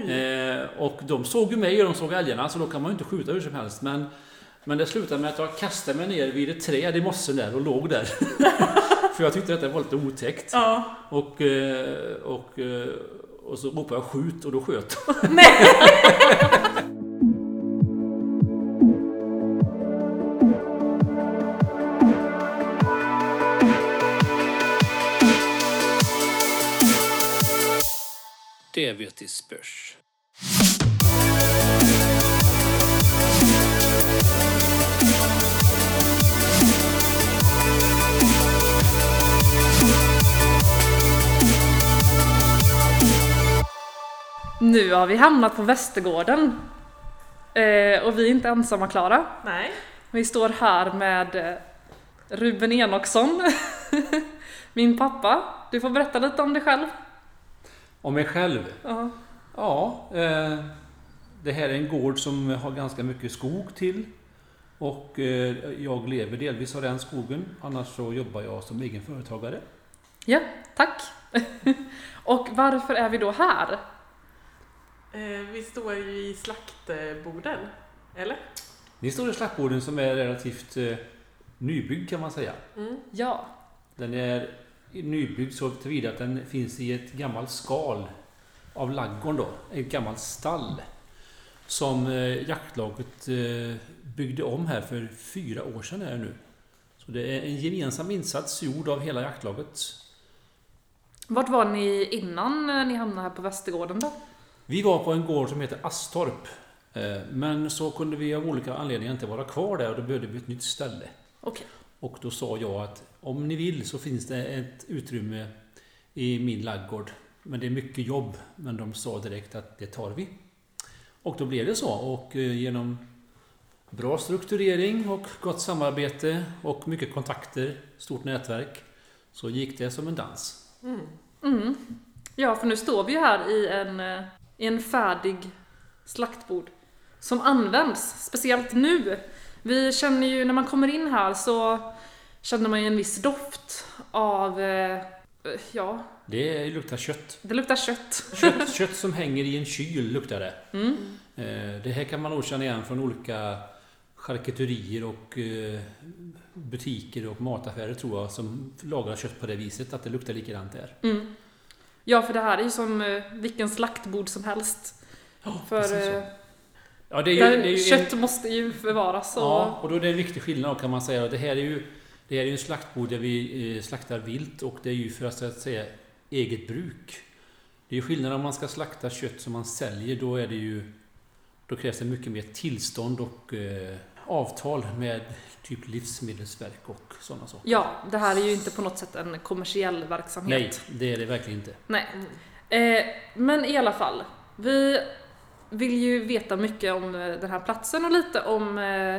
Eh, och de såg ju mig och de såg älgarna, så då kan man ju inte skjuta hur som helst. Men, men det slutade med att jag kastade mig ner vid ett träd i mossen där och låg där. För jag tyckte att det var lite otäckt. Ja. Och, eh, och, eh, och så ropade jag skjut och då sköt Nej. Spörs. Nu har vi hamnat på Västergården. Eh, och vi är inte ensamma Klara. Nej. Vi står här med eh, Ruben Enoksson, min pappa. Du får berätta lite om dig själv. Om mig själv? Ja. Ja, eh, det här är en gård som har ganska mycket skog till. Och eh, jag lever delvis av den skogen. Annars så jobbar jag som egen företagare. Ja, tack. och varför är vi då här? Eh, vi står ju i slaktborden. Eller? Ni står i slaktborden som är relativt eh, nybyggd kan man säga. Mm. Ja, Den är nybyggd så tillvida att den finns i ett gammalt skal av laggården då. Ett gammalt stall. Som eh, jaktlaget eh, byggde om här för fyra år sedan är det nu. Så det är en gemensam insats gjord av hela jaktlaget. vart var ni innan eh, ni hamnade här på Västergården då? Vi var på en gård som heter Astorp. Men så kunde vi av olika anledningar inte vara kvar där och då behövde vi ett nytt ställe. Okej. Och då sa jag att om ni vill så finns det ett utrymme i min laggård. Men det är mycket jobb. Men de sa direkt att det tar vi. Och då blev det så. Och eh, genom bra strukturering och gott samarbete och mycket kontakter, stort nätverk, så gick det som en dans. Mm. Mm. Ja, för nu står vi ju här i en, eh, i en färdig slaktbord som används, speciellt nu. Vi känner ju, när man kommer in här så känner man ju en viss doft av, eh, ja, Det luktar kött. det luktar kött. Kött, kött som hänger i en kyl luktar det. Mm. Eh, Det här kan man nog känna igen från olika charkuterier och eh, butiker och mataffärer tror jag som lagar kött på det viset, att det luktar likadant där. Mm. Ja, för det här är ju som vilken slaktbord som helst. För så. eh, Ja, det är ju, där kött en, måste ju förvaras. Och, ja, och då är det en viktig skillnad kan man säga. Det här är ju det här är ju en slaktbord där vi eh, slaktar vilt och det är ju för att, säga eget bruk. Det är ju skillnad om man ska slakta kött som man säljer, då är det ju då krävs det mycket mer tillstånd och eh, avtal med typ Livsmedelsverk och sådana saker. Ja, det här är ju inte på något sätt en kommersiell Nej, verksamhet. det är det verkligen inte. Nej. Eh, men i alla fall, vi vill ju veta mycket om eh, den här platsen och lite om eh,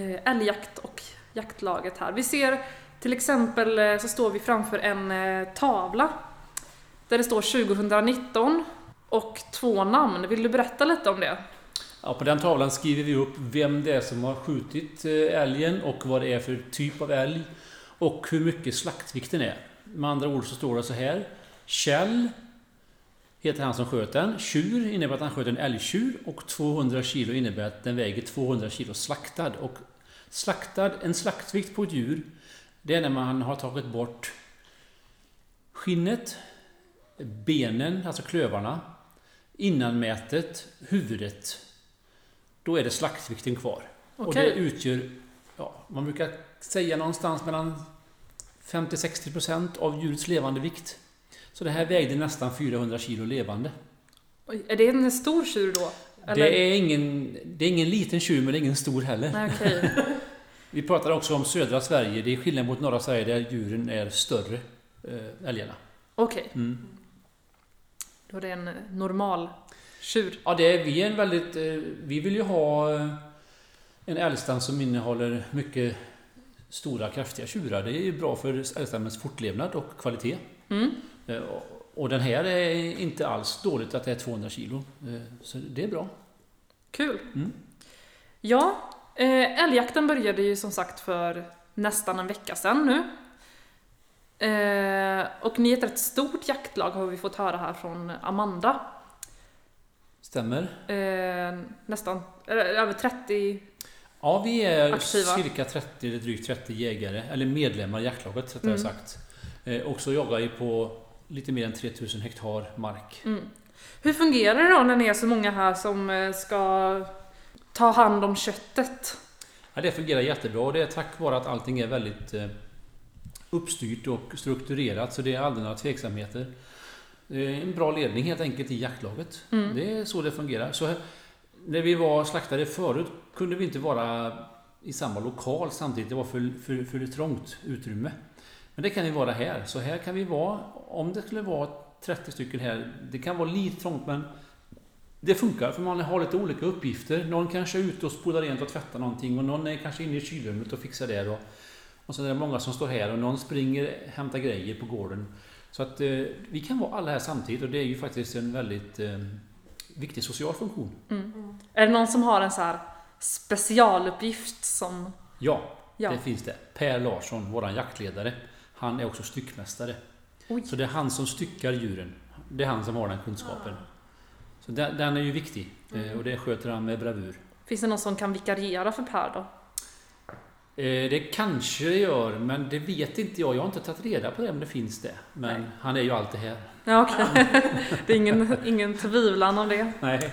eh, älgjakt och jaktlaget här. Vi ser till exempel så står vi framför en tavla där det står 2019 och två namn. Vill du berätta lite om det? Ja, på den tavlan skriver vi upp vem det är som har skjutit älgen och vad det är för typ av älg och hur mycket slaktvikten är. Med andra ord så står det så här. Kjell heter han som sköt den. Tjur innebär att han sköt en älgtjur och 200 kilo innebär att den väger 200 kilo slaktad. Och slaktad, en slaktvikt på ett djur, det är när man har tagit bort skinnet, benen, alltså klövarna, innanmätet, huvudet. Då är det slaktvikten kvar. Och det utgör, ja, man brukar säga någonstans mellan 50-60% av djurets levande vikt. Så det här vägde nästan 400 kilo levande. Oj, Är det en stor tjur då? Eller? Det är, ingen, det är ingen liten tjur men det är ingen stor heller. Nej, okej. Vi pratar också om södra Sverige. Det är skillnad mot norra Sverige där djuren är större, äh, älgarna. Okej, Mm. då är det en eh, normal tjur. Ja, det är, vi är en väldigt... eh, Vi vill ju ha eh, en älgstam som innehåller mycket stora, kraftiga tjurar. Det är ju bra för älgstammens fortlevnad och kvalitet. Mm. Eh, och- den här är inte alls dåligt att det är 200 kilo. Eh, Så det är bra. Kul. Mm. Ja, eh, älgjakten började ju som sagt för nästan en vecka sedan nu. Och ni är ett rätt stort jaktlag har vi fått höra här från Amanda. Stämmer. Nästan, över 30. Ja, vi är Aktiva. cirka 30, eller drygt 30 jägare, eller medlemmar i jaktlaget rättare Mm. sagt. Och så jagar vi på lite mer än 3000 hektar mark. Mm. Hur fungerar det då när ni är så många här som eh, ska ta hand om köttet? Ja, det fungerar jättebra och det är tack vare att allting är väldigt eh, uppstyrt och strukturerat så det är aldrig några tveksamheter. Det är en bra ledning helt enkelt i jaktlaget. Mm. Det är så det fungerar. Så när vi var slaktare förut kunde vi inte vara i samma lokal samtidigt. Det var för, för, för trångt utrymme. Men det kan vi vara här. Så här kan vi vara, om det skulle vara 30 stycken här, det kan vara lite trångt men det funkar för man har lite olika uppgifter. Någon kanske är ute och spolar rent och tvättar någonting och någon är kanske inne i kylrummet och fixar det. Och, och sen är det många som står här och någon springer hämtar grejer på gården. Så att eh, vi kan vara alla här samtidigt och det är ju faktiskt en väldigt eh, viktig social funktion. Mm. Är det någon som har en så här specialuppgift som... Ja, Ja. det finns det. Per Larsson, våran jaktledare, han är också styckmästare. Oj. Så det är han som styckar djuren. Det är han som har den kunskapen. Så den, den är ju viktig eh, och det sköter han med bravur. Finns det någon som kan vikariera för Per då? Eh, Det kanske det gör, men det vet inte jag. Jag har inte tagit reda på det om det finns det. Men Nej. han är ju alltid här. Ja, okej. det är ingen, ingen tvivlan om det. Nej.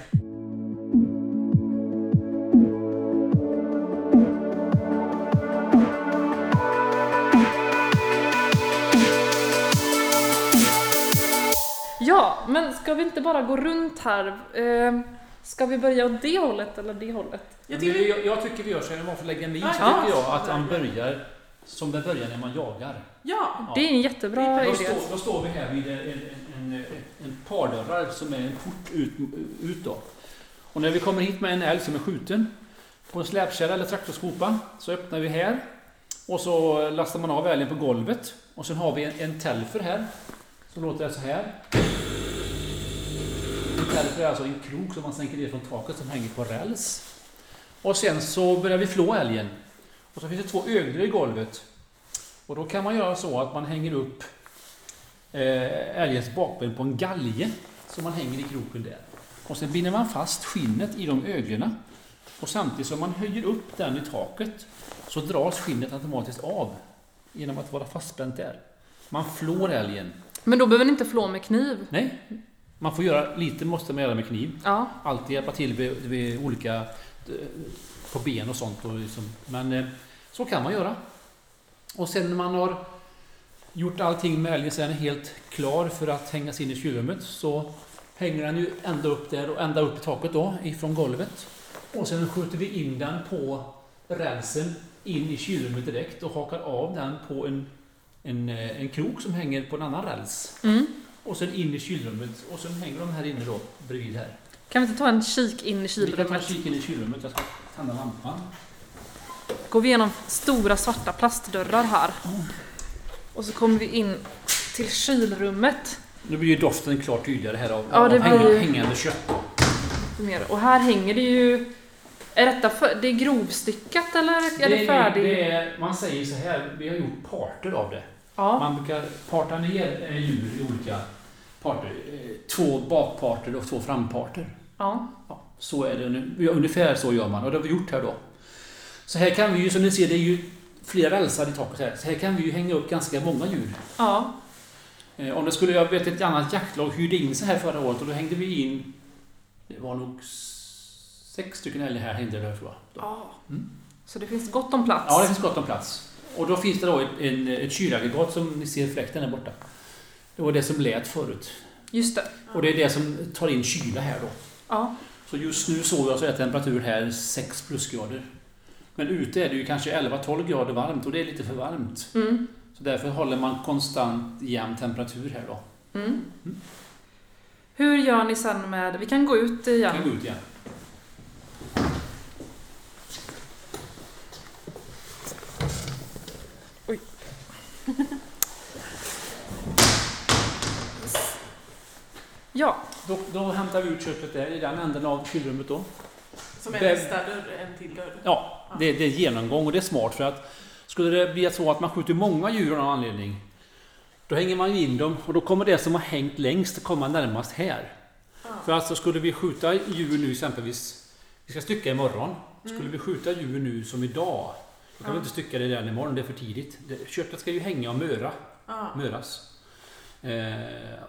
Ja, men ska vi inte bara gå runt här? Eh, ska vi börja åt det hållet eller det hållet? Jag Men tycker, jag, jag tycker vi gör så här, man får lägga mig i, så Ja. tycker jag att han börjar som det börjar när man jagar. ja, Det är en jättebra Då idé. står, då står vi här vid en, en, en, en, pardörrar som är en port ut, ut då. Och när vi kommer hit med en älg som är skjuten på en släpkärra eller traktorskopa så öppnar vi här och så lastar man av älgen på golvet och sen har vi en, en telfer här som låter det så här. Telfer är alltså en krok som man sänker ner från taket som hänger på räls. Och sen så börjar vi flå älgen. Och så finns det två öglor i golvet. Och då kan man göra så att man hänger upp eh, älgens bakben på en galge som man hänger i kroken där. Och sen binder man fast skinnet i de öglorna. Och samtidigt som man höjer upp den i taket så dras skinnet automatiskt av genom att vara fastspänt där. Man flår älgen. Men då behöver ni inte flå med kniv. Nej, man får göra lite måste man göra med kniv. Ja, Alltid hjälpa till vid, vid olika eh, på ben och sånt. Och liksom. Men eh, så kan man göra. Och sen när man har gjort allting med älgen så är den helt klar för att hängas in i kylrummet så hänger den ju ända upp där och ända upp i taket då ifrån golvet. Och sen skjuter vi in den på rälsen in i kylrummet direkt och hakar av den på en, en, eh, en krok som hänger på en annan räls. mm. Och sen in i kylrummet och sen hänger de här inne då bredvid här. Kan vi inte ta en kik in i Vi kan ta en kylrummet? kik in i kylrummet. Jag ska tända lampan. Går vi igenom stora svarta plastdörrar här. Och så kommer vi in till kylrummet. Nu blir ju doften klart tydligare här av, Ja, det av blir- hängande kött. Och här hänger det ju... Är detta för, det är grovstyckat eller är det, färdigt? det är, man säger så här, vi har gjort parter av det. Ja. Man brukar parta ner eh, djur i olika parter. Eh, Två bakparter och två framparter. ja. Ja, så är det nu. Ungefär så gör man och det har vi gjort här då. Så här kan vi ju, som ni ser, det är ju flera rälsar i taket här. Så här kan vi ju hänga upp ganska många djur. Ja. Eh, Om det skulle, jag vet ett annat jaktlag hyrde in sig här förra året och då hängde vi in, det var nog sex stycken älgar här hängde det tror jag. ja. Mm. Så det finns gott om plats? Ja, det finns gott om plats. Och då finns det då ett, en, ett kylaggregat som ni ser fläkten där borta. Det var det som lät förut. Just det. Och det är det som tar in kyla här då. Ja. Så just nu såg jag så är temperatur här 6 plusgrader. Men ute är det ju kanske 11-12 grader varmt och det är lite för varmt. Mm. Så därför håller man konstant jämn temperatur här då. Mm. Hur gör ni sen med... Vi kan gå ut igen. kan gå ut igen. Ja. Då, då hämtar vi ut köttet där i den änden av kylrummet då. som är Det- nästa dörr, en till dörr. Ja, det, det är genomgång och det är smart för att skulle det bli så att man skjuter många djur av någon anledning då hänger man ju in dem och då kommer det som har hängt längst att komma närmast här. Ja. För alltså skulle vi skjuta djur nu exempelvis, vi ska stycka imorgon. Skulle vi skjuta djur nu som idag, kan vi Ja. inte stycka det redan imorgon, det är för tidigt. Det, köttet ska ju hänga och möra, Ja. möras. Eh,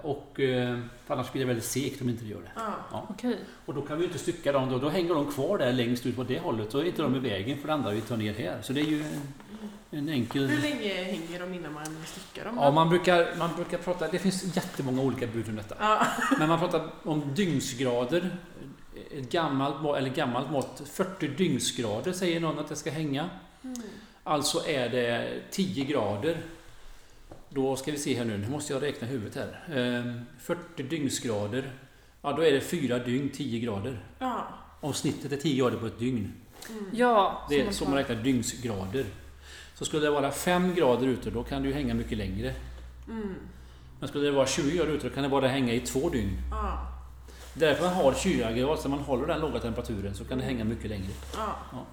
och eh, för annars blir det väldigt segt om inte det gör det. Ja. Okej. Och då kan vi inte stycka dem, då, då hänger de kvar där längst ut på det hållet. Då är inte de i vägen för det andra vi tar ner här. Så det är ju en, en enkel... Hur länge hänger de innan man styckar dem? Ja, man brukar, man brukar prata, det finns jättemånga olika bud om detta. Ja. Men man pratar om dygnsgrader. Ett gammalt, eller gammalt mått, 40 dygnsgrader säger någon att det ska hänga. Mm. Alltså är det 10 grader. Då ska vi se här nu, nu måste jag räkna huvudet här. Ehm, 40 dygnsgrader. Ja, då är det 4 dygn 10 grader. Ja. Om snittet är 10 grader på ett dygn. Mm. Ja, Det är som så man räknar dygnsgrader. Så skulle det vara 5 grader ute, då kan det ju hänga mycket längre. Mm. Men skulle det vara 20 grader ute, då kan det bara hänga i två dygn. Ja. Därför man har kylaggregat, så man håller den låga temperaturen, så kan det hänga mycket längre. Ja.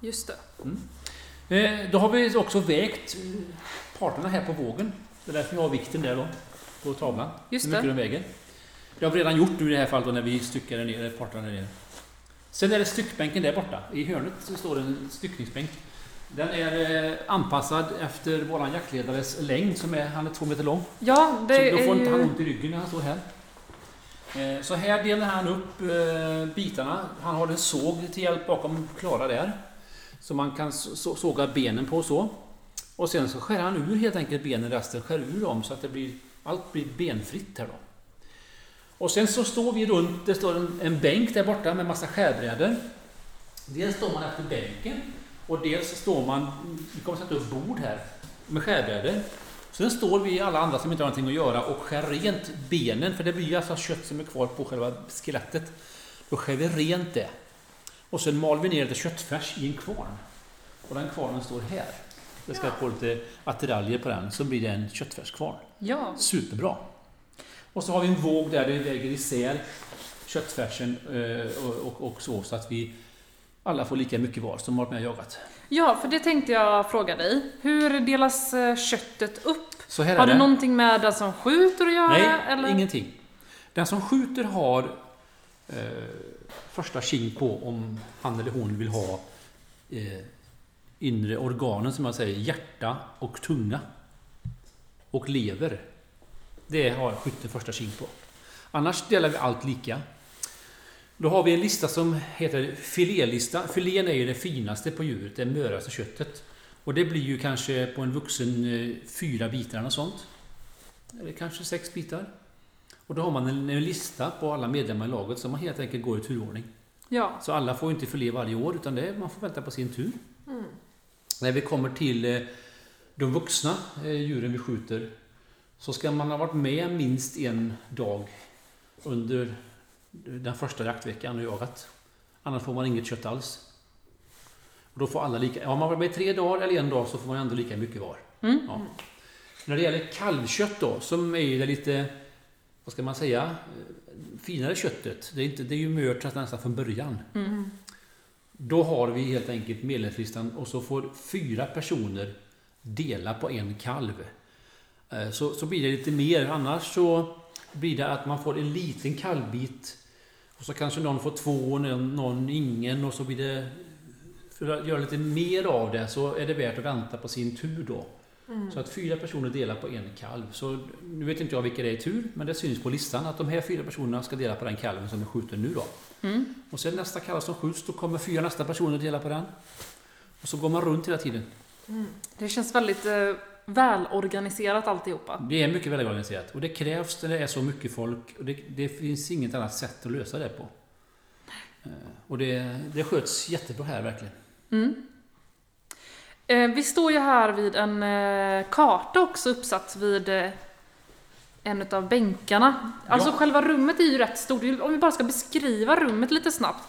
Just det. Eh, Då har vi också vägt eh, parterna här på vågen. Det är därför jag har vikten där då, på tavlan. Just hur mycket det. de väger. Det har vi redan gjort nu i det här fallet då, när vi styckade ner parterna där nere. Sen är det styckbänken där borta. I hörnet så står en styckningsbänk. Den är eh, anpassad efter våran jaktledares längd, som är, han är två meter lång. Ja, det så då är får inte han ju... ont i ryggen när han står här. Eh, Så här delar han upp eh, bitarna. Han har en såg till hjälp bakom Klara där. Så man kan så- såga benen på så. Och sen så skär han ur helt enkelt benen, resten skär ur dem så att det blir, allt blir benfritt här då. Och sen så står vi runt, det står en, en bänk där borta med massa skärbrädor. Dels står man efter bänken och dels står man, vi kommer sätta upp bord här med skärbrädor. Sen står vi alla andra som inte har någonting att göra och skär rent benen, för det blir ju alltså kött som är kvar på själva skelettet. Då skär vi rent det. Och sen mal vi ner det köttfärs i en kvarn. Och den kvarnen står här. Det ska Ja. på lite attiraljer på den, så blir det en köttfärskvarn. Ja, Superbra! Och så har vi en våg där det väger isär köttfärsen eh, och, och, och så, så att vi alla får lika mycket var som varit med och jagat. ja, för det tänkte jag fråga dig. Hur delas eh, köttet upp? Så här är Har det det. någonting med den som skjuter att göra? Nej, eller? ingenting. Den som skjuter har eh, första tjing på om han eller hon vill ha eh, inre organen, som jag säger, hjärta och tunga. Och lever. Det har skytten första tjing på. Annars delar vi allt lika. Då har vi en lista som heter filélista. Filén är ju det finaste på djuret, det möraste köttet. Och det blir ju kanske på en vuxen eh, fyra bitar och sånt. Eller kanske sex bitar. Och då har man en, en lista på alla medlemmar i laget som man helt enkelt går i turordning. Ja, Så alla får inte filé varje år utan det man får vänta på sin tur. Mm. När vi kommer till eh, de vuxna eh, djuren vi skjuter så ska man ha varit med minst en dag under den första jaktveckan och jagat. Annars får man inget kött alls. Och då får alla lika, har man varit med tre dagar eller en dag så får man ändå lika mycket var. Mm. Ja. När det gäller kalvkött då, som är det lite, vad ska man säga, finare köttet. Det är, inte, det är ju mört nästan från början. Mm. Då har vi helt enkelt medlemslistan och så får fyra personer dela på en kalv. Eh, Så, så blir det lite mer. Annars så blir det att man får en liten kalvbit och så kanske någon får två och någon, någon ingen och så blir det... För att göra lite mer av det så är det värt att vänta på sin tur då. Mm. Så att fyra personer delar på en kalv. Så nu vet inte jag vilka det är i tur, men det syns på listan att de här fyra personerna ska dela på den kalven som är skjuten nu då. Mm. Och sen nästa kalv som skjuts, då kommer fyra nästa personer dela på den. Och så går man runt hela tiden. Mm. Det känns väldigt eh, välorganiserat alltihopa. Det är mycket välorganiserat. Och det krävs när det är så mycket folk. Och det, det finns inget annat sätt att lösa det på. Eh, Och det, det sköts jättebra här verkligen. Mm. Eh, vi står ju här vid en eh, karta också uppsatt vid eh, en av bänkarna. Alltså Ja. själva rummet är ju rätt stort. Om vi bara ska beskriva rummet lite snabbt.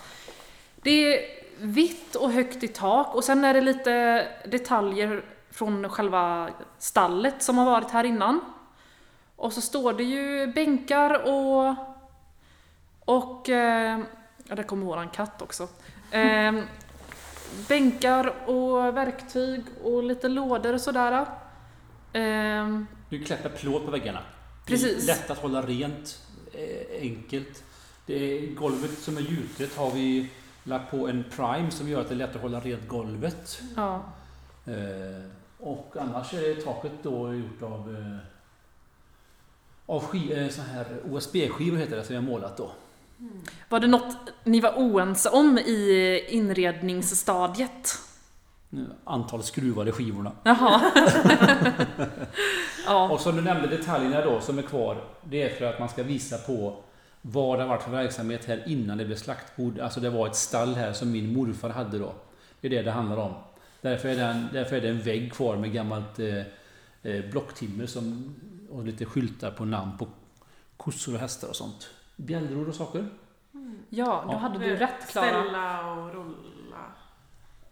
Det är vitt och högt i tak och sen är det lite detaljer från själva stallet som har varit här innan. Och så står det ju bänkar och... Och... Ja, där kommer våran katt också. Eh, bänkar och verktyg och lite lådor och sådär. Eh, Du klättrar plåt på väggarna. Precis. Lätt att hålla rent, eh, enkelt. Det är, golvet som är gjutet har vi lagt på en prime som gör att det är lätt att hålla rent golvet. Ja. Eh, och annars är taket då gjort av eh, av eh, här OSB-skivor heter det som jag har målat då. Var det något ni var oense om i inredningsstadiet? Antal skruvar i skivorna. Jaha. ja. Och som du nämnde detaljerna då som är kvar. Det är för att man ska visa på vad det har varit för verksamhet här innan det blev slaktbord. Alltså det var ett stall här som min morfar hade då. Det är det det handlar om. Därför är, den, därför är det en vägg kvar med gammalt eh, eh, blocktimmer som, och lite skyltar på namn på kossor och hästar och sånt. Bjällror och saker. ja, då Ja. hade du rätt Klara. Ställa och rulla.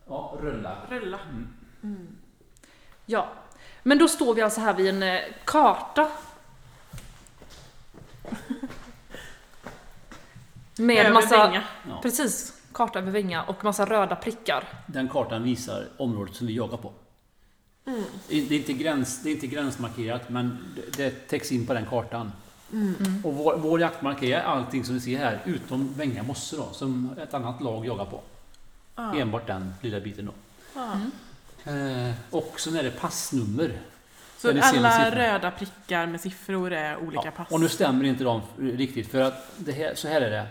Ja, rulla. Rulla. Mm. Mm. Ja. Men då står vi alltså här vid en eh, karta. Med Över massa... Vinga. Ja. Precis. Karta över Vinga och massa röda prickar. Den kartan visar området som vi jagar på. Mm. Det är inte, gräns, det är inte gränsmarkerat men det- det täcks in på den kartan. Mm. Och vår, vår jaktmark är allting som ni ser här utom Vänga mosse då, som ett annat lag jagar på. Ah. Enbart den lilla biten då. Ah. Mm. Eh, och sen är det passnummer. Så alla röda prickar med siffror är olika Ja, pass? och nu stämmer inte de riktigt för att det här, så här är det.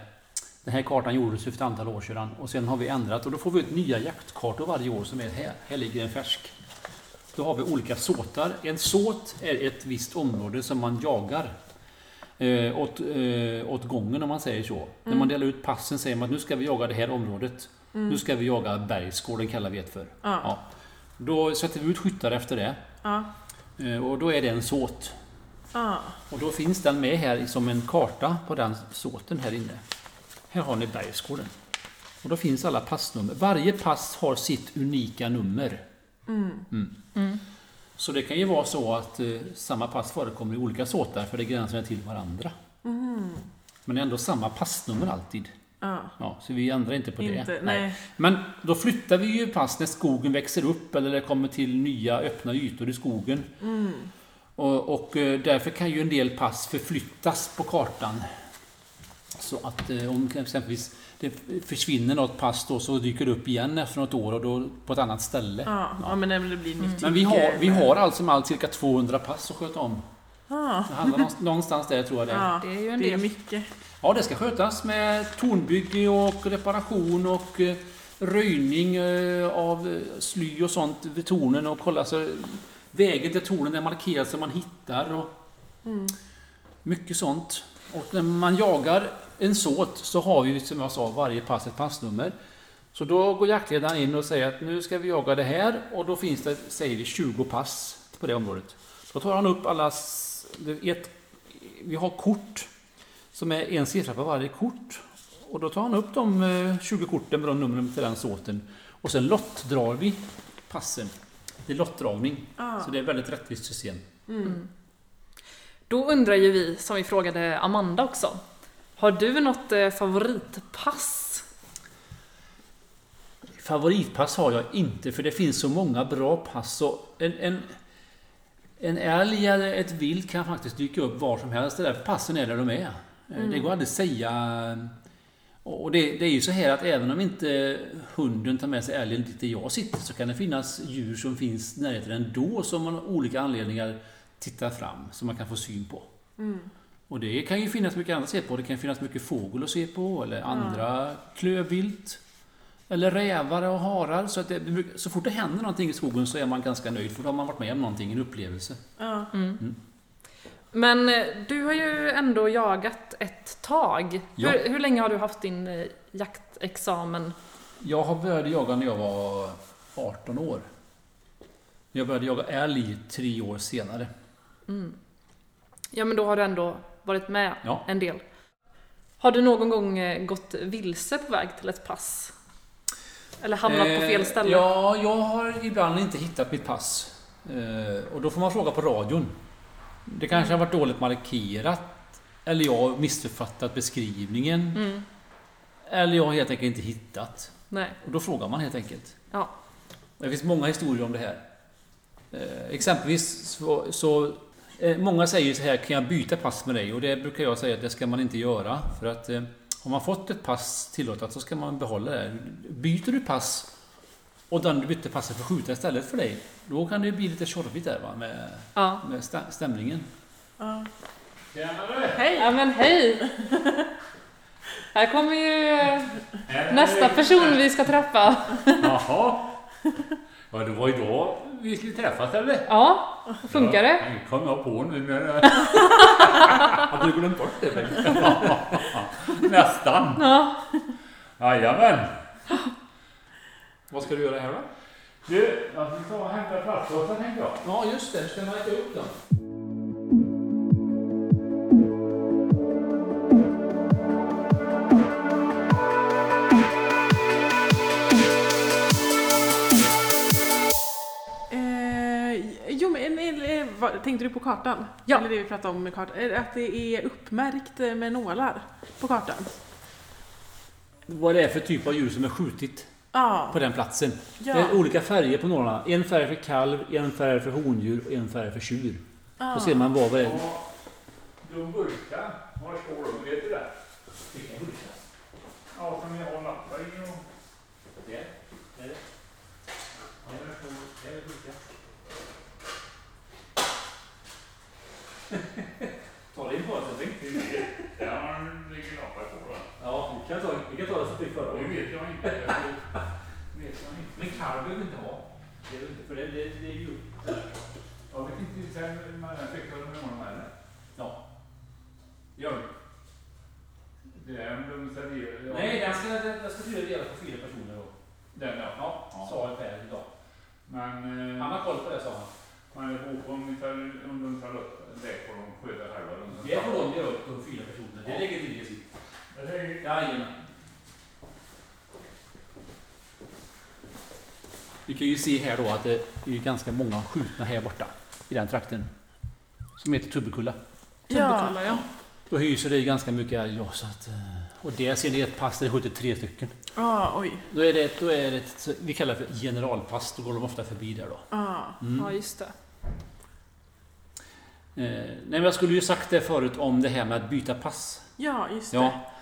Den här kartan gjordes för ett antal år sedan och sen har vi ändrat och då får vi ut nya jaktkartor varje år som är här. Här ligger en färsk. Då har vi olika såtar. En såt är ett visst område som man jagar. Eh, åt, eh, åt gången om man säger så. När man delar ut passen säger man att nu ska vi jaga det här området. Nu ska vi jaga Bergsgården kallar vi det för. Ja. Ja. Då sätter vi ut skyttar efter det. Ja. Eh, och då är det en såt. Ah. Och då finns den med här som en karta på den såten här inne. Här har ni Bergsgården. Och då finns alla passnummer. Varje pass har sitt unika nummer. Mm. Så det kan ju vara så att eh, samma pass förekommer i olika såtar för det gränsar till varandra. Men det är ändå samma passnummer alltid. Ah. Ja, så vi ändrar inte på Inte, det. nej. Men då flyttar vi ju pass när skogen växer upp eller det kommer till nya öppna ytor i skogen. Och, och eh, därför kan ju en del pass förflyttas på kartan. Så att eh, om exempelvis det försvinner något pass då så dyker det upp igen efter något år och då på ett annat ställe. Ja, ja, men det blir nytt Men vi har, vi har alltså med allt cirka 200 pass att sköta om. Ah. Det handlar någonstans- där tror jag det är. Ja, Det är ju en det är del. mycket. Ja, det ska skötas med tornbygge och reparation och eh, röjning eh, av sly och sånt vid tornen och kolla så vägen till tornen är markerad så man hittar och mycket sånt. Och när man jagar en såt så har vi som jag sa varje pass ett passnummer. Så då går jaktledaren in och säger att nu ska vi jaga det här och då finns det, säger vi, 20 pass på det området. Då tar han upp alla... Ett, vi har kort som är en siffra på varje kort. Och då tar han upp de eh, 20 korten med de numren till den såten. Och sen lottdrar vi passen. Det är lottdragning. Ah. Så det är ett väldigt rättvist system. Då undrar ju vi, som vi frågade Amanda också. Har du något eh, favoritpass? Favoritpass har jag inte för det finns så många bra pass. Så en, en, en älg eller ett vilt kan faktiskt dyka upp var som helst. Det där passen är där de är. Eh, Det går aldrig att säga. Och det, det är ju så här att även om inte hunden tar med sig älgen dit där jag sitter så kan det finnas djur som finns i närheten ändå som av olika anledningar tittar fram som man kan få syn på. Och det kan ju finnas mycket annat att se på. Det kan finnas mycket fågel att se på eller andra klövvilt. Eller rävar och harar. Så, att det, så fort det händer någonting i skogen så är man ganska nöjd för då har man varit med om någonting, en upplevelse. Ja. Men eh, du har ju ändå jagat ett tag. Ja. Hur, hur länge har du haft din eh, jaktexamen? Jag har började jaga när jag var 18 år. Jag började jaga älg tre år senare. Ja, men då har du ändå varit med Ja. en del. Har du någon gång eh, gått vilse på väg till ett pass? Eller hamnat på fel Eh, ställe? Ja, jag har ibland inte hittat mitt pass. Eh, och då får man fråga på radion. Det kanske har varit dåligt markerat. Eller jag har missuppfattat beskrivningen. Mm. Eller jag har helt enkelt inte hittat. Nej. Och då frågar man helt enkelt. Ja. Det finns många historier om det här. Eh, exempelvis så, så eh, Många säger så här, kan jag byta pass med dig? Och det brukar jag säga att det ska man inte göra. För att eh, Har man fått ett pass tillåtet så ska man behålla det. Byter du pass och den du bytte passet får skjuta istället för dig, då kan det bli lite tjorvigt där va, med, Ja. med stä- stämningen. Ja. Tjenare! Hej! ja, men hej! Här kommer ju eh, nästa person vi ska träffa. Jaha. Ja, det var idag vi skulle träffas eller? Ja, funkar det? Det kom jag på nu men... Hade du glömt bort det? Bengt? Nästan. Ja. Jajamän. Vad ska du göra här då? Du, jag ska ta och hämta plastpåsar tänkte jag. Ja, just det. Ska man äta upp dem? Tänkte du på kartan? Ja. Eller det vi pratade om med kartan. Att det är uppmärkt med nålar på kartan? Vad det är för typ av djur som är skjutit Ja. på den platsen. Ja. Det är olika färger på nålarna. En färg för kalv, en färg för hondjur och en färg för tjur. ja. Då ser man vad det är. De burkar, var står de? Vet du det? Ja, som vi har lappar i och... Ta det in på det. Där ligger lappar på den. Ja, vi kan ta, vi kan ta det som fick förra Det året. vet jag inte. Det vet jag inte. Men kalv behöver vi inte ha. Det är väl inte, för det, det, det är ju... Jag vet inte sen när den fick jag med honom eller? Ja. Gör du? Det är en de serverar. Nej, den ska, den, den ska tydligen dela på fyra personer då. Den ja. Ja, sa Per idag. Men... Eh, Han har koll på det sa han. man är på ungefär om de tar upp det får de sköta själva. De- Det får de göra upp på fyra personer. Det lägger till det sitt. Det är- Jajamän. Vi kan ju se här då att det är ganska många skjutna här borta. I den trakten. Som heter Tubbekulla. Tubbekulla, ja. Då hyser det ganska mycket älg så att, eh, Och där ser ni ett pass där det skjuter tre stycken. Ja, oj. Då är det, då är det ett, vi kallar det för generalpass. Då går de ofta förbi där då. Ja. Mm. Ja, just det. Eh, nej, men jag skulle ju sagt det förut om det här med att byta pass. Ja, just det. Ja,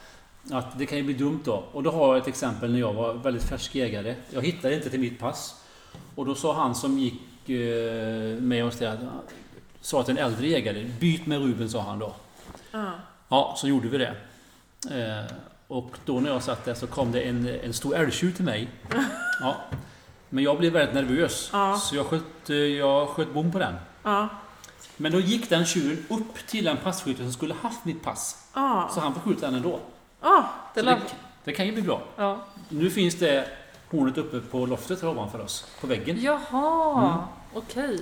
att det kan ju bli dumt då. Och då har jag ett exempel när jag var väldigt färsk jägare. Jag hittade inte till mitt pass. Och då sa han som gick eh, med oss där, sa till en äldre jägare, byt med Ruben sa han då. Ja. Ja, så gjorde vi det. Eh, och då när jag satt där så kom det en, en stor älgtjur till mig. Ja. Men jag blev väldigt nervös. Ja. Så jag sköt, eh, jag sköt bom på den. Ja. Men då gick den tjuren upp till den passkytten som skulle haft mitt pass. Ja. Så han får skjuta den ändå. Ja. Det det, det kan ju bli bra. Nu finns det hornet uppe på loftet här ovanför oss. På väggen. Jaha, Mm. okej.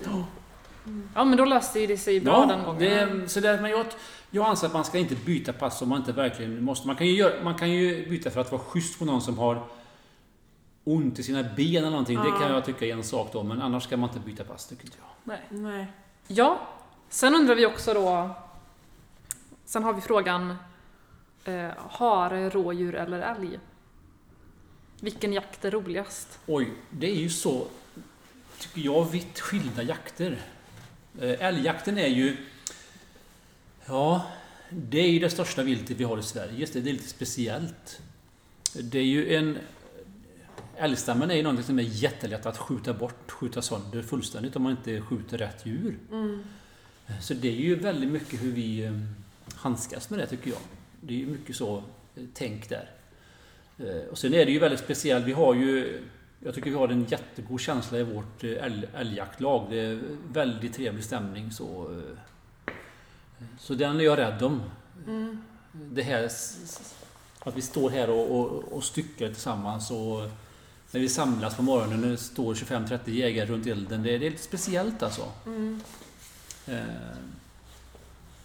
Ja, men då löste ju det sig bra den gången. det, så där, men jag, jag anser att man ska inte byta pass om man inte verkligen måste. Man kan ju, göra, man kan ju byta för att vara schysst på någon som har ont i sina ben eller någonting. Det Ja. kan jag tycka är en sak då, men annars ska man inte byta pass tycker inte jag. Nej. Nej. Ja, sen undrar vi också då... Sen har vi frågan eh, hare, rådjur eller älg? Vilken jakt är roligast? Oj, det är ju så, tycker jag, vitt skilda jakter. Eh, Älgjakten är ju... Ja, det är ju det största viltet vi har i Sverige. Det, det är lite speciellt. Det är ju en... Älgstammen är ju någonting som är jättelätt att skjuta bort, skjuta sönder fullständigt om man inte skjuter rätt djur. Mm. Så det är ju väldigt mycket hur vi eh, handskas med det tycker jag. Det är ju mycket så eh, tänk där. Eh, Och sen är det ju väldigt speciellt. Vi har ju... Jag tycker vi har en jättegod känsla i vårt eh, älg, älgjaktlag. Det är väldigt trevlig stämning så... eh, Så den är jag rädd om. Mm. Det här... Att vi står här och, och, och styckar tillsammans och... När vi samlas på morgonen när det står 25-30 jägare runt elden. Det, det är lite speciellt alltså. Mm. Eh,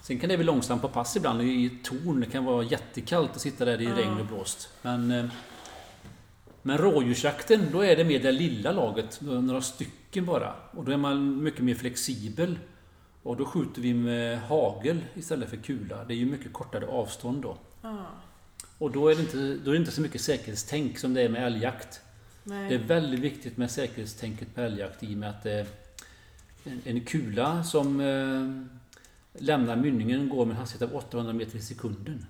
Sen kan det bli långsamt på pass ibland i torn. Det kan vara jättekallt att sitta där i Ja. regn och blåst. Men, eh, men rådjursjakten, då är det mer det lilla laget. Några stycken bara. Och då är man mycket mer flexibel. Och då skjuter vi med hagel istället för kula. Det är ju mycket kortare avstånd då. Ja. Och då är det inte, då är det inte så mycket säkerhetstänk som det är med älgjakt. Nej. Det är väldigt viktigt med säkerhetstänket på älgjakt i och med att det en, en kula som eh, lämnar mynningen går med en hastighet av 800 meter i sekunden.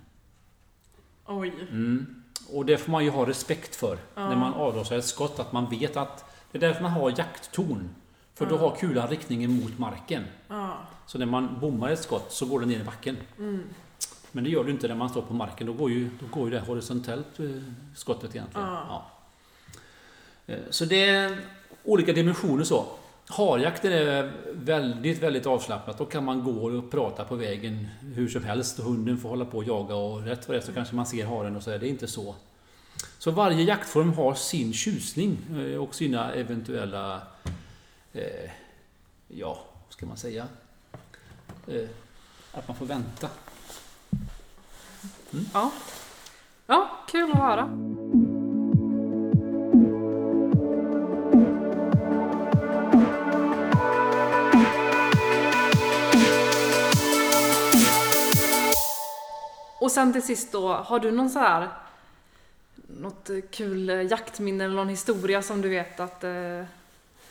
Oj. Mm. Och det får man ju ha respekt för Ja. när man avlossar ett skott. Att man vet att det är därför man har jakttorn. För då Ja. har kulan riktningen mot marken. Ja. Så när man bommar ett skott så går det ner i backen. Mm. Men det gör det inte när man står på marken. Då går ju, då går ju det horisontellt eh, skottet egentligen. Eh, Så det är olika dimensioner så. Harjakten är väldigt, väldigt avslappnat. Då kan man gå och prata på vägen hur som helst. Och hunden får hålla på och jaga och rätt vad det är så kanske man ser haren och så är det inte så. Så varje jaktform har sin tjusning eh, och sina eventuella... Eh, ja, vad ska man säga? Eh, att man får vänta. Mm. Ja. Ja, kul att höra. Och sen till sist då, har du någon så här något eh, kul eh, jaktminne eller någon historia som du vet att eh,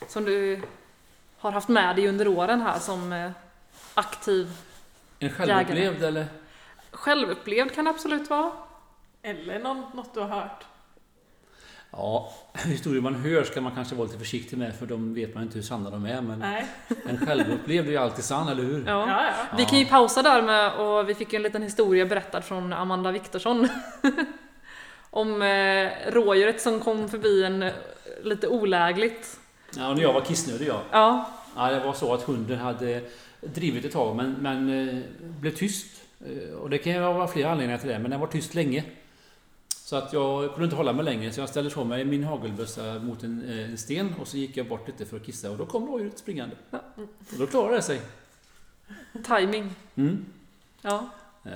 som du har haft med dig under åren här som eh, aktiv En självupplevd eller? självupplevd kan det absolut vara. Eller någon, något du har hört. Ja, historier man hör ska man kanske vara lite försiktig med för de vet man inte hur sanna de är. Men Nej. en självupplevd är ju alltid sann, eller hur? Ja. Ja, ja. Vi kan ju pausa där med, och vi fick en liten historia berättad från Amanda Viktorsson. Om eh, rådjuret som kom förbi en eh, lite olägligt. Ja, och när jag var kissnödig ja. Ja, ja. Det var så att hunden hade drivit ett tag men, men eh, blev tyst. Eh, Och det kan ju vara flera anledningar till det, men den var tyst länge. Så att jag kunde inte hålla mig längre så jag ställde ifrån mig min hagelbössa mot en, eh, en sten och så gick jag bort lite för att kissa och då kom rådjuret springande. Ja. Och då klarade det sig. timing. Mm. Ja. Eh,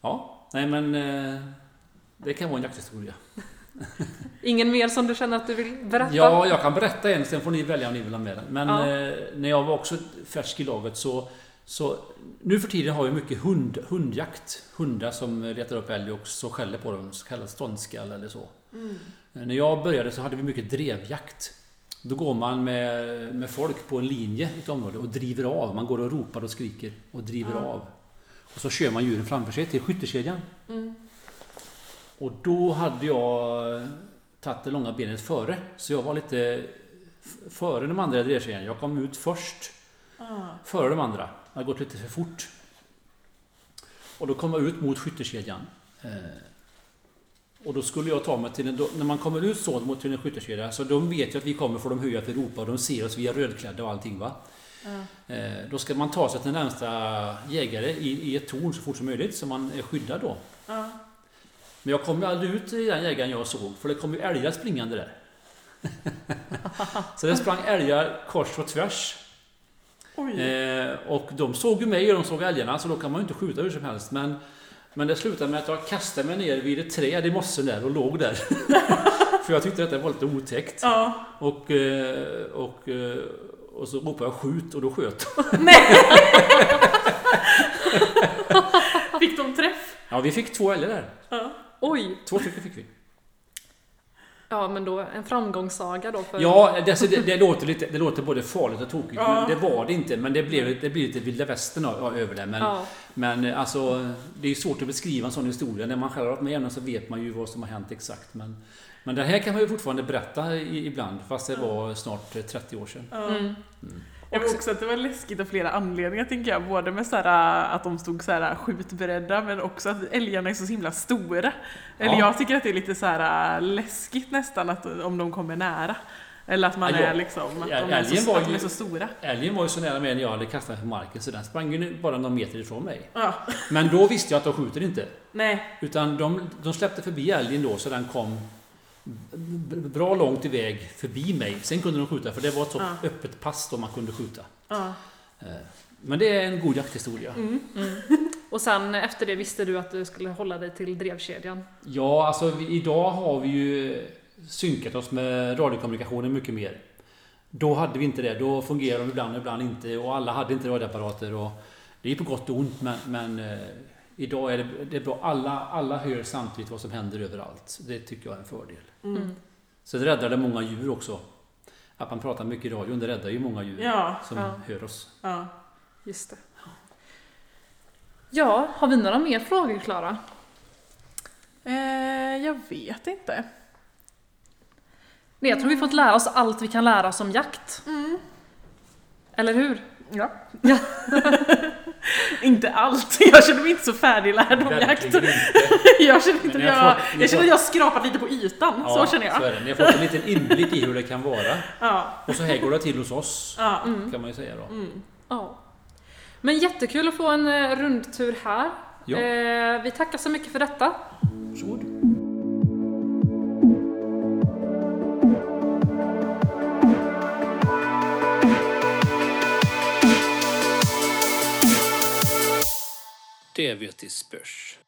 Ja, nej men eh, det kan vara en jakthistoria. Ingen mer som du känner att du vill berätta? Ja, jag kan berätta en, sen får ni välja om ni vill ha med den. Men Ja. eh, när jag var också färsk i laget så, så... Nu för tiden har vi mycket hund, hundjakt. Hundar som letar upp älg och så skäller på dem, så kallad ståndskall eller så. Mm. När jag började så hade vi mycket drevjakt. Då går man med, med folk på en linje i ett område och driver av. Man går och ropar och skriker och driver Ja. av. Och så kör man djuren framför sig till skyttekedjan. Mm. Och då hade jag tagit det långa benet före. Så jag var lite före de andra i drevkedjan. Jag kom ut först före de andra. Jag hade gått lite för fort. Och då kom jag ut mot skyttekedjan. Eh, och då skulle jag ta mig till en... Då, när man kommer ut så mot en skyttekedja så de vet ju att vi kommer för de hör ju att vi ropar och de ser oss, vi är rödklädda och allting va. Eh, då ska man ta sig till närmsta jägare i, i ett torn så fort som möjligt så man är skyddad då. Ja. Men jag kom ju aldrig ut i den jägaren jag såg, för det kom ju älgar springande där. så det sprang älgar kors och tvärs. Eh, och de såg ju mig och de såg älgarna, så då kan man ju inte skjuta hur som helst. Men, men det slutade med att jag kastade mig ner vid ett träd i mossen där och låg där. för jag tyckte att det var lite otäckt. Ja. Och, eh, och, eh, och så ropade jag skjut och då sköt Fick de träff? Ja, vi fick två älgar där. Ja. Oj! Två stycken fick vi. Ja, men då en framgångssaga då för... Ja, det, alltså, det, det, låter lite, det låter både farligt och tokigt, Ja. men det var det inte. Men det blev, det blev lite vilda västern över det. Men, Ja. men alltså, det är svårt att beskriva en sån historia. När man själv har varit med om så vet man ju vad som har hänt exakt. Men, men det här kan man ju fortfarande berätta i, ibland, fast det var snart eh, 30 år sedan. Ja. Mm. Jag vill också att det var läskigt av flera anledningar tänker jag. Både med så här, att de stod så här skjutberedda men också att älgarna är så himla stora. Eller Ja. jag tycker att det är lite så här läskigt nästan att, om de kommer nära. Eller att man Ja, är liksom, att, Ja, de är, så, var att de ju- är så stora. Älgen var ju så nära mig när jag hade kastat mig på marken så den sprang ju bara några meter ifrån mig. Ja, Men då visste jag att de skjuter inte. nej. Utan de, de släppte förbi älgen då så den kom bra långt iväg förbi mig. Sen kunde de skjuta för det var ett så Ja. öppet pass då man kunde skjuta. Ja. Eh, Men det är en god jakthistoria. Mm. Och sen efter det visste du att du skulle hålla dig till drevkedjan. Ja, alltså vi, idag har vi ju synkat oss med radiokommunikationen mycket mer. Då hade vi inte det. Då fungerade de ibland, ibland inte. Och alla hade inte radioapparater. Och det är på gott och ont, men, men eh, idag är det, det är bra. Alla, alla hör samtidigt vad som händer överallt. Det tycker jag är en fördel. Mm. Mm. Så det räddade många djur också. Att man pratar mycket i radion, det räddar ju många djur Ja, som ja. hör oss. ja. Just det. Ja, har vi några mer frågor Klara? Eh, jag vet inte. Nej, jag tror vi fått lära oss allt vi kan lära oss om jakt. Eller hur? Ja. Ja. inte allt. Jag känner mig inte så färdiglärd om jakt. Jag känner inte Men jag jag, jag känner att jag skrapat lite på ytan. Ja, så känner jag. Så är det. Ni har fått en liten inblick i hur det kan vara. Ja. Och så här går det till hos oss, Ja. kan man ju säga då. Mm. Ja. Men jättekul att få en eh, rundtur här. Ja. Eh, vi tackar så mycket för detta. Varsågod. Det vet i spörs.